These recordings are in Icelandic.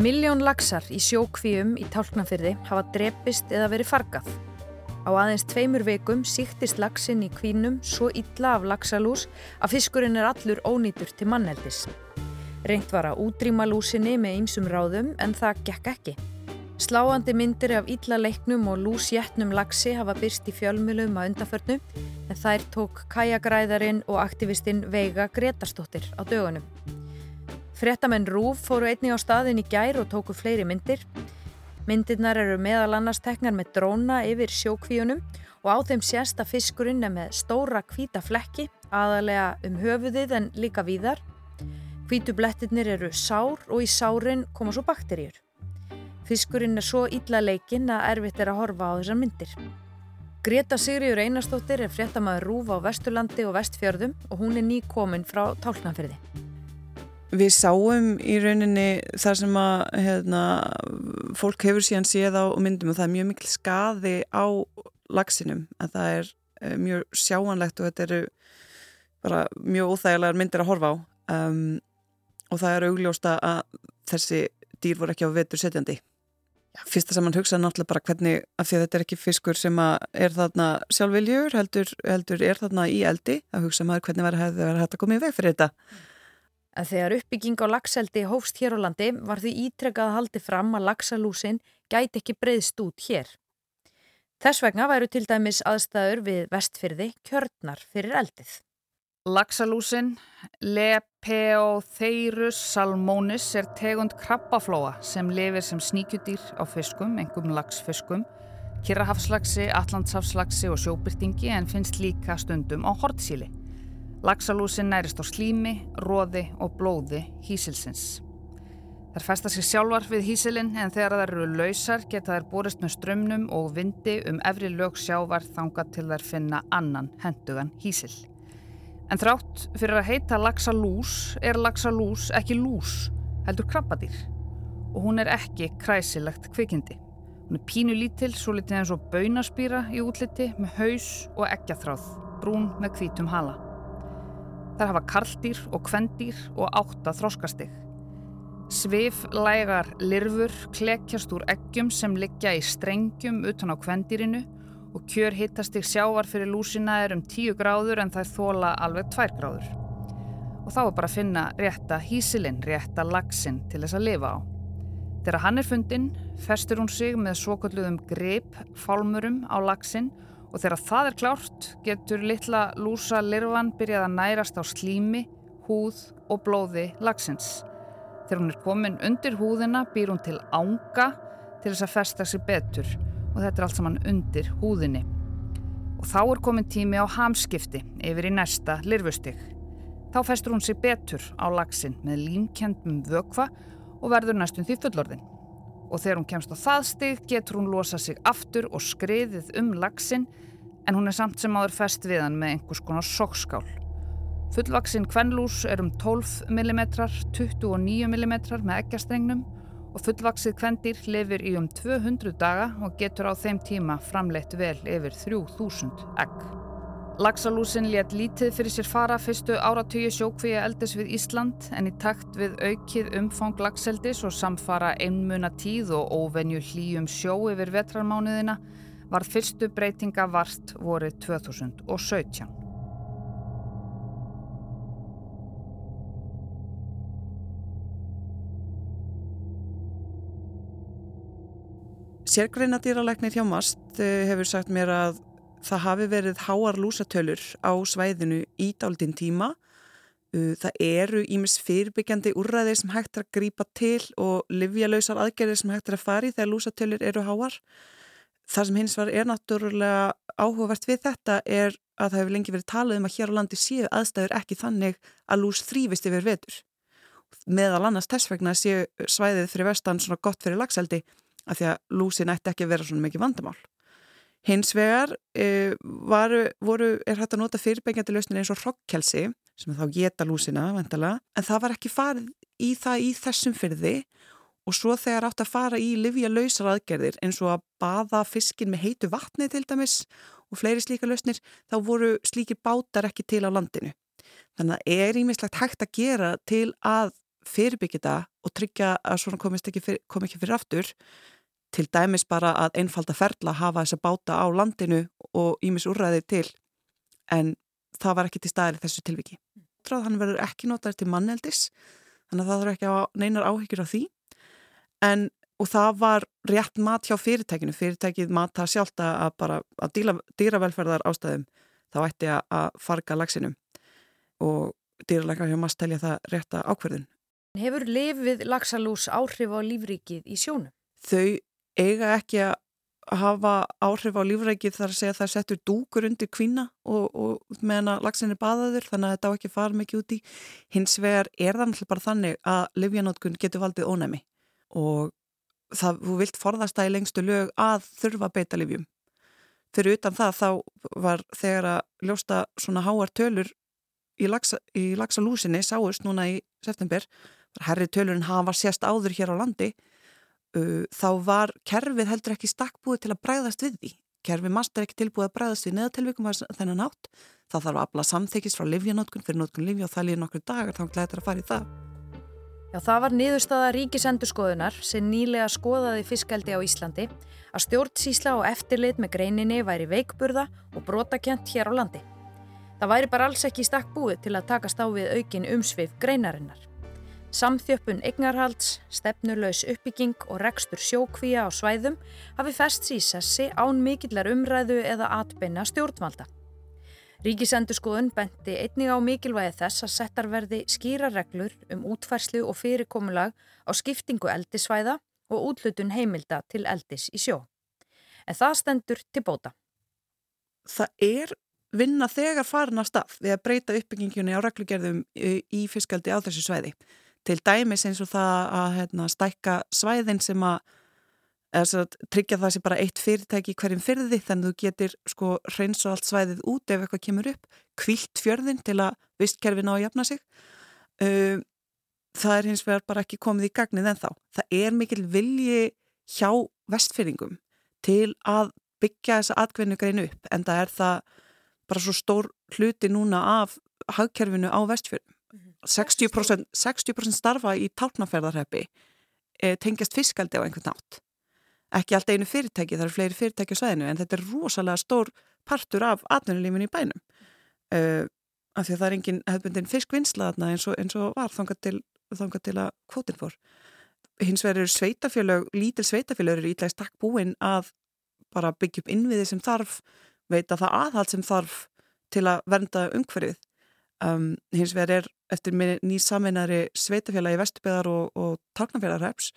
Miljón laxar í sjókvíum í tálknafyrði hafa drepist eða verið fargað. Á aðeins tveimur veikum síktist laxin í kvínum svo illa af laxalús að fiskurinn er allur ónýtur til manneldis. Reynt var að útrýma lúsinni með ýmsum ráðum en það gekk ekki. Sláandi myndir af illa leiknum og lúsjætnum laxi hafa byrst í fjölmjölum að undaförnu en þær tók kæjagræðarinn og aktivistinn Veiga Gretarstóttir á dögunum. Frettamenn Rúf fóru einni á staðin í gær og tóku fleiri myndir. Myndirnar eru meðal annars teknar með dróna yfir sjókvíunum og á þeim sérsta fiskurinn er með stóra kvíta flekki, aðalega um höfuðið en líka víðar. Kvítublettirnir eru sár og í sárin koma svo bakterjur. Fiskurinn er svo illa leikinn að erfitt er að horfa á þessar myndir. Greta Sigriður Einarstóttir er fréttamaður rúfa á Vesturlandi og Vestfjörðum og hún er nýkominn frá Tálknanferði. Við sáum í rauninni þar sem að hérna, fólk hefur síðan séð á myndum og það er mjög mikil skaði á lagsinum að það er eh, mjög sjáanlegt og þetta eru bara mjög óþægilegar myndir að horfa á um, og það er augljósta að þessi dýr voru ekki á vetur setjandi. Fyrsta sem mann hugsaði náttúrulega bara hvernig, af því að þetta er ekki fiskur sem er þarna sjálfviljur, heldur, heldur er þarna í eldi, að hugsa maður hvernig verður hægt að koma í veg fyrir þetta. En þegar uppbygging á lagseldi hófst hér á landi var því ítrekkað að haldi fram að lagsalúsin gæti ekki breyðst út hér. Þess vegna væru til dæmis aðstæður við vestfyrði kjörnar fyrir eldið. Laxalúsin Lepeotheirus salmonis er tegund krabbaflóa sem lifir sem sníkjudýr á fiskum, engum laxfiskum, kirrahafslaxi, allandshafslaxi og sjóbyrtingi en finnst líka stundum á hortsíli. Laxalúsin nærist á slími, róði og blóði hísilsins. Þær festa sig sjálfar við hísilinn en þegar þær eru lausar geta þær borist með strömmnum og vindi um efri lög sjávar þanga til þær finna annan hendugan hísil. En þrátt fyrir að heita laxalús er laxalús ekki lús, heldur krabbadýr. Og hún er ekki kræsilegt kvikindi. Hún er pínu lítil, svo litið eins og baunaspýra í útliti með haus og ekkjathráð, brún með hvítum hala. Þær hafa karldýr og kvendýr og átta þróskastig. Sviflægar lirfur klekjast úr eggjum sem liggja í strengjum utan á kvendýrinu og kjör hittastig sjávar fyrir lúsina er um 10 gráður en það er þóla alveg 2 gráður. Og þá er bara að finna rétta hísilinn, rétta lagsin til þess að lifa á. Þegar hann er fundinn, festur hún sig með svokalluðum grip fálmurum á lagsin og þegar það er klárt getur litla lúsa lirfan byrjað að nærast á slími, húð og blóði lagsins. Þegar hún er komin undir húðina býr hún til ánga til þess að festa sig betur og þetta er allt saman undir húðinni. Og þá er komin tími á hamskipti yfir í næsta lirfustig. Þá festur hún sig betur á lagsin með límkendum vökva og verður næstum því fullorðin. Og þegar hún kemst á það stig getur hún losa sig aftur og skriðið um lagsin en hún er samt sem áður fest við hann með einhvers konar sokkskál. Fullvaksin kvennlús er um 12 mm, 29 mm með ekkjastrengnum og fullvaksið kvendir lifir í um 200 daga og getur á þeim tíma framleitt vel yfir 3000 egg. Laxalúsin létt lítið fyrir sér fara fyrstu áratöyu sjókvíja eldis við Ísland en í takt við aukið umfang laxeldis og samfara einmuna tíð og óvenju hlýjum sjó yfir vetrarmánuðina var fyrstu breytinga vart vorið 2017. Sérgreinadýralæknir hjá MAST eh, hefur sagt mér að það hafi verið háar lúsatölur á svæðinu í daldinn tíma. Uh, það eru ímis fyrirbyggjandi úrræðir sem hægt er að grýpa til og livjalösar aðgerðir sem hægt er að fari þegar lúsatölur eru háar. Það sem hins var er náttúrulega áhugavert við þetta er að það hefur lengi verið talað um að hér á landi séu aðstæður ekki þannig að lús þrýfist yfir vetur. Meðal annars þess vegna séu svæðið fyrir vestan svona gott fyrir lagseldi af því að lúsin ætti ekki að vera svona mikið vandamál. Hins vegar e, varu, voru, er hægt að nota fyrirbængjandi lausnir eins og rokkkelsi sem þá geta lúsina, vendala, en það var ekki farið í það í þessum fyrði og svo þegar átt að fara í livja lausar aðgerðir eins og að baða fiskin með heitu vatni til dæmis og fleiri slíka lausnir, þá voru slíkir bátar ekki til á landinu. Þannig að er ímislegt hægt að gera til að fyrirbyggja og tryggja að svona komist ekki fyrir, kom ekki fyrir aftur til dæmis bara að einfalda ferla hafa þessa báta á landinu og ímis úrræði til en það var ekki til staðir þessu tilviki. Hann verður ekki notaður til manneldis þannig að það þarf ekki að neinar áhyggjur af því en og það var rétt mat hjá fyrirtækinu fyrirtækið mata sjálft að bara að dýra, dýravelferðar ástæðum þá ætti að farga lagsinum og dýralega hjá maður stelja það rétta ákverðin. Hefur lifið lagsalús áhrif á lífrikið í sjónum? Þau eiga ekki að hafa áhrif á lífrækið þar að segja að það settur dúkur undir kvína og, og meðan að lagsin er baðaður þannig að þetta á ekki fara mikið út í. Hins vegar er það náttúrulega bara þannig að livjanótkun getur valdið ónæmi og það, þú vilt forðast það í lengstu lög að þurfa beita livjum fyrir utan það þá var þegar að ljósta svona háar tölur í lagsalúsinni sáust núna í september herri tölurinn hafa sérst áður hér á landi uh, þá var kerfið heldur ekki stakkbúið til að bræðast við því. Kerfið mastar ekki tilbúið að bræðast við neðatilvíkum þennan átt. Það þarf að abla samþykist frá livjanótkun fyrir nótkun livja og það líður nokkur dagar þá glæðir að fara í það. Já, það var niðurstaða ríkisendurskoðunar sem nýlega skoðaði fiskaldi á Íslandi að stjórnsísla og eftirlit með greininni væri veikburða og brotakent hér á landi. Það væri bara alls ekki stakk búið til að takast á við aukin umsvið greinarinnar. Samþjöppun eignarhalds, stefnurlaus uppbygging og rekstur sjókvíja á svæðum hafi fest í sessi án mikillar umræðu eða atbeina stjórnvalda. Ríkisendurskoðun benti einnig á mikilvægi þess að settar verði skýra reglur um útfærslu og fyrirkomulag á skiptingu eldisvæða og útlutun heimilda til eldis í sjó. En það stendur til bóta. Það er vinna þegar farin að stað við að breyta uppbyggingunni á reglugerðum í fiskaldi á þessu svæði til dæmis eins og það að hérna, stækka svæðin sem að að tryggja það sem bara eitt fyrirtæki hverjum fyrði þannig að þú getur sko hreins og allt svæðið út ef eitthvað kemur upp kvilt fjörðin til að vistkerfin á að jafna sig. Uh, það er hins vegar bara ekki komið í gagnið en þá það er mikil vilji hjá vestfyrringum til að byggja þessa atgvennu greinu upp en það er það bara svo stór hluti núna af hagkerfinu á vestfjörðum 60%, 60 starfa í tálknaferðarheppi e, tengjast fiskaldi á einhvern nátt. Ekki alltaf einu fyrirtæki, það eru fleiri fyrirtæki á sveðinu en þetta er rosalega stór partur af atvinnulífinu í bænum. E, af því að það er engin hefðbundin fiskvinnslaðna eins, eins og var þangað til, þangað til að kvotin fór. Hins vegar eru sveitafélög, lítil sveitafélög eru ítlægst takk búinn að bara byggja upp innviði sem þarf, veita það aðhald sem þarf til að vernda umhverfið Um, hins vegar er eftir nýjum saminari sveitafélagi Vesturbæðar og, og Tálknafélagreps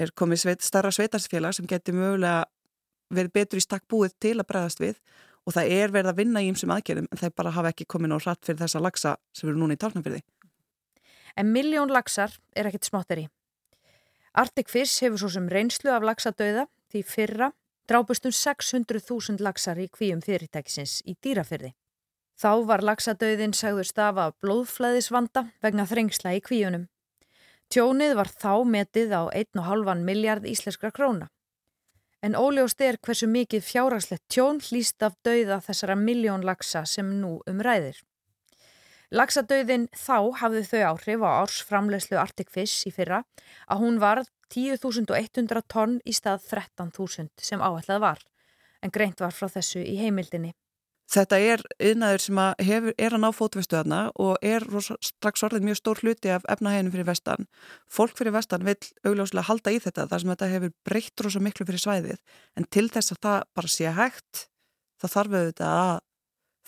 er komið sveit, starra sveitarfélag sem getur mögulega verið betur í stakk búið til að bregðast við og það er verið að vinna í ymsum aðgerðum en það bara hafa ekki komið nóg hratt fyrir þessa lagsa sem eru núna í Tálknafélagi. En miljón lagsar er ekkit smátteri. Arctic Fish hefur svo sem reynslu af lagsadauða því fyrra drápustum 600.000 lagsar í kvíum fyrirtækisins í dýrafyrði. Þá var lagsadauðin sagður stafa af blóðflæðisvanda vegna þrengsla í kvíunum. Tjónið var þá metið á 1,5 miljard íslenskra króna. En óljóst er hversu mikið fjárarslegt tjón hlýst af dauða þessara miljón lagsa sem nú umræðir. Lagsadauðin þá hafði þau áhrif á ársframlegslu Arctic Fish í fyrra að hún var 10.100 tonn í stað 13.000 sem áætlað var, en greint var frá þessu í heimildinni. Þetta er yðnaður sem að hefur, er að ná fótvestu þarna og er strax orðið mjög stór hluti af efnaheginu fyrir vestan. Fólk fyrir vestan vil augljóslega halda í þetta þar sem þetta hefur breytt rosa miklu fyrir svæðið en til þess að það bara sé hægt þá þarf auðvitað að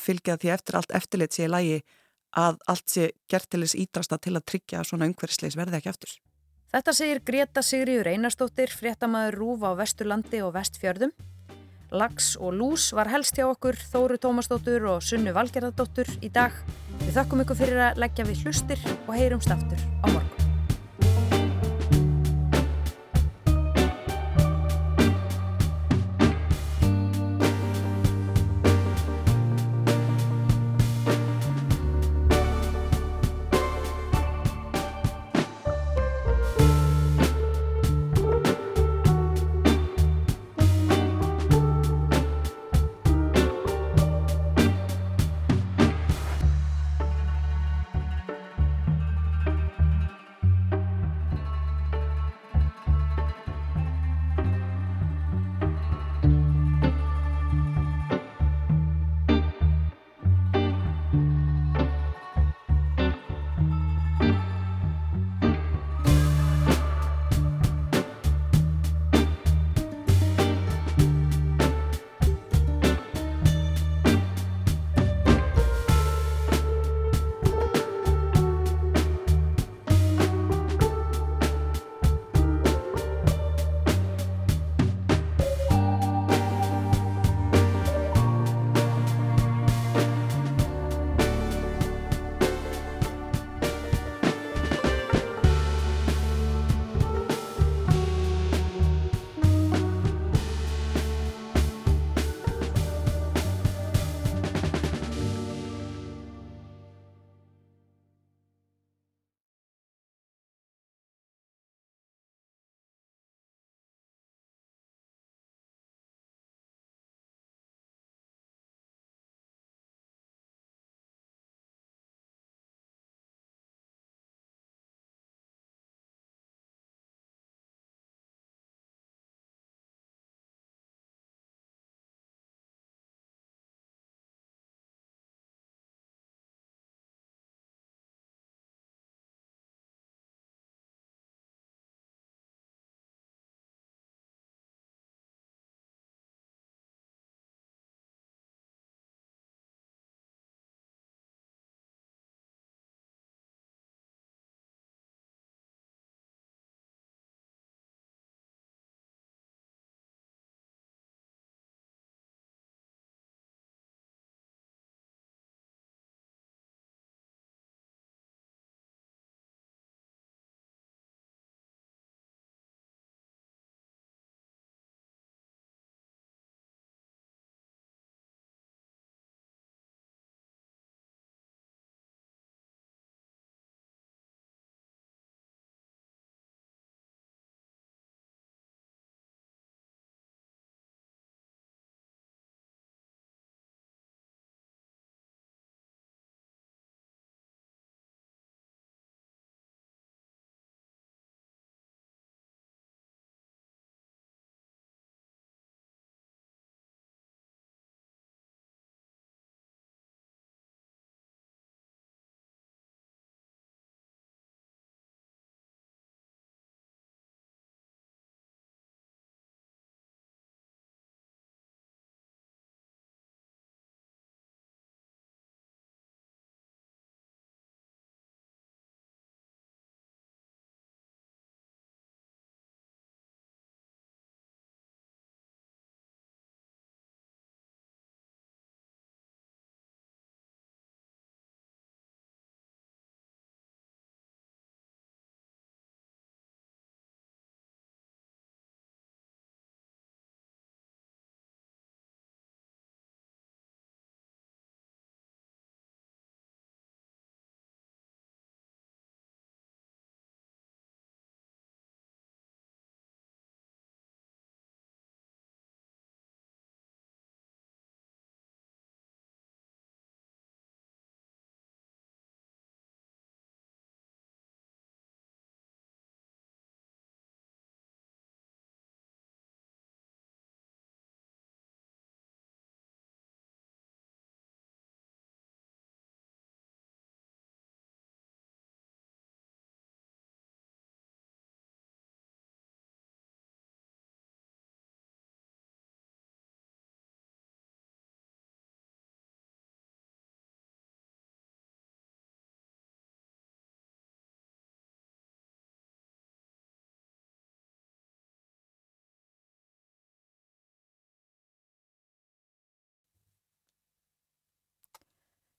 fylgja því eftir allt eftirlit sé í lægi að allt sé gert til þess ídrasta til að tryggja að svona umhverfisleis verði ekki eftir. Þetta segir Greta Sigriður Einarstóttir, fréttamaður Rúf á Vesturlandi og Vestfjörðum. Lags og Lús var helst hjá okkur, Þóru Tómasdóttur og Sunnu Valgerðardóttur í dag. Við þakkum ykkur fyrir að leggja við hlustir og heyrumst aftur á morgun.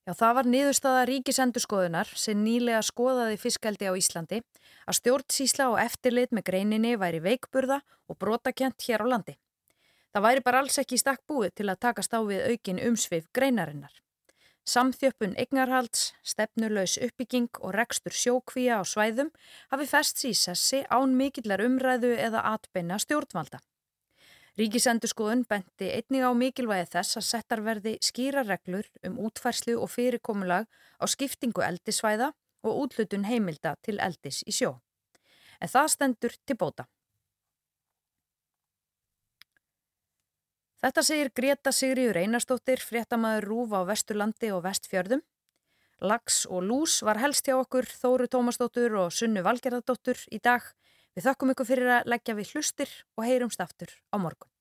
Já, það var niðurstaða ríkisendurskoðunar sem nýlega skoðaði fiskaldi á Íslandi að stjórnsísla og eftirlit með greininni væri veikburða og brotakent hér á landi. Það væri bara alls ekki í stakk búið til að takast á við aukin umsvið greinarinnar. Samþjöppun eignarhalds, stefnurlaus uppbygging og rekstur sjókvíja á svæðum hafi fest sísessi án mikillar umræðu eða atbeina stjórnvalda. Ríkisendurskoðun benti einnig á mikilvægi þess að settar verði skýra reglur um útfærslu og fyrirkomulag á skiptingu eldisvæða og útlutun heimilda til eldis í sjó. En það stendur til bóta. Þetta segir Greta Sigriður Einarstóttir, fréttamaður Rúf á Vesturlandi og Vestfjörðum. Lags og lús var helst hjá okkur Þóru Tómasdóttur og Sunnu Valgerðardóttur í dag. Við þakkum ykkur fyrir að leggja við hlustir og heyrumst aftur á morgun.